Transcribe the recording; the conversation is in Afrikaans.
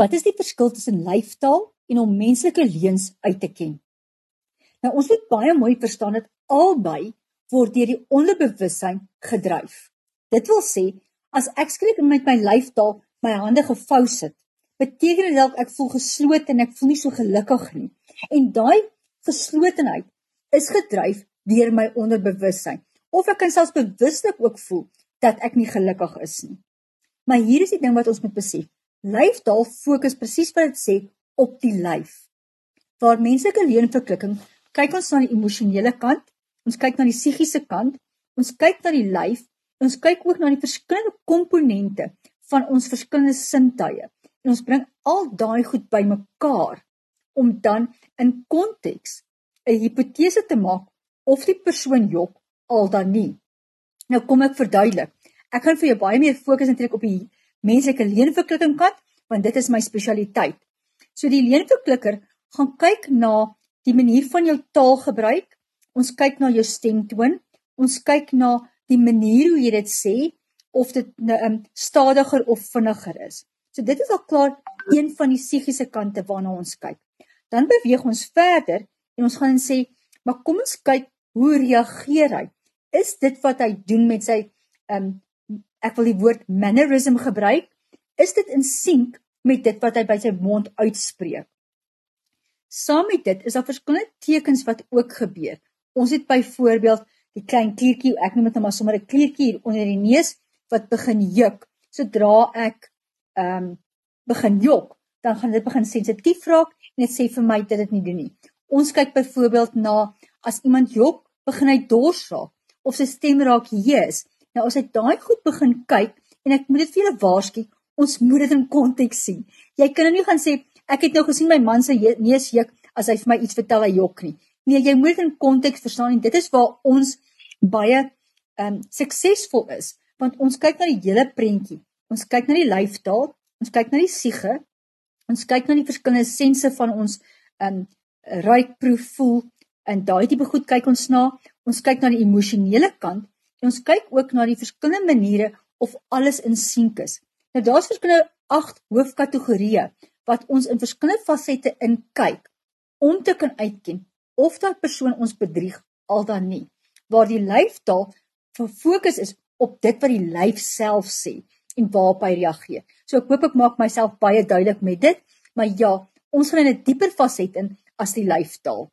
Wat is die verskil tussen lyfstaal en om menslike leuns uit te ken? Nou ons moet baie mooi verstaan dat albei word deur die onderbewussyn gedryf. Dit wil sê as ek skielik met my lyfstaal my hande gevou sit, beteken dit dalk ek voel geslote en ek voel nie so gelukkig nie. En daai geslotenheid is gedryf deur my onderbewussyn. Of ek kan selfs bewuslik ook voel dat ek nie gelukkig is nie. Maar hier is die ding wat ons moet besef. Lyfstaal fokus presies wat dit sê op die lyf. Waar menslike leenverklikking kyk ons na die emosionele kant, ons kyk na die psigiese kant, ons kyk na die lyf, ons kyk ook na die verskillende komponente van ons verskillende sintuie. En ons bring al daai goed bymekaar om dan in konteks 'n hipotese te maak of die persoon jok al dan nie. Nou kom ek verduidelik. Ek gaan vir jou baie meer fokus eintlik op die menslike leenverklikking kant, want dit is my spesialiteit. So die leenverklikker gaan kyk na die manier van jou taalgebruik. Ons kyk na jou stemtoon. Ons kyk na die manier hoe jy dit sê of dit um, stadiger of vinniger is. So dit is al klaar een van die psigiese kante waarna ons kyk. Dan beweeg ons verder en ons gaan sê, maar kom ons kyk hoe reageer hy? Is dit wat hy doen met sy um ek wil die woord mannerism gebruik, is dit in sink met dit wat hy by sy mond uitspreek. Saam met dit is daar verskillende tekens wat ook gebeur. Ons het byvoorbeeld die klein kliertjie, ek noem dit nou maar sommer 'n kliertjie hier onder die neus wat begin juk. Sodra ek ehm um, begin jok, dan gaan dit begin sensitief raak en dit sê vir my dat dit nie doen nie. Ons kyk byvoorbeeld na as iemand jok, begin hy dors raak of sy stem raak hees. Nou as jy daai goed begin kyk en ek moet dit vir julle waarsku, ons moet dit in konteks sien. Jy kan nou nie gaan sê ek het nou gesien my man se neus juk as hy vir my iets vertel hy jok nie. Nee, jy moet dit in konteks verstaan en dit is waar ons baie ehm um, suksesvol is want ons kyk na die hele prentjie. Ons kyk na die lyfstaal, ons kyk na die siege, ons kyk na die verskillende sense van ons ehm um, ruik, proef, voel en daai tipe goed kyk ons na. Ons kyk na die emosionele kant ons kyk ook na die verskillende maniere of alles in sink is. Nou daar's verskillende 8 hoofkategorieë wat ons in verskillende fasette in kyk om te kan uitken of daai persoon ons bedrieg al dan nie. Waar die lyfstaal fokus is op dit wat die lyf self sê en waarop hy reageer. So ek hoop ek maak myself baie duidelik met dit, maar ja, ons gaan in 'n dieper faset in as die lyfstaal.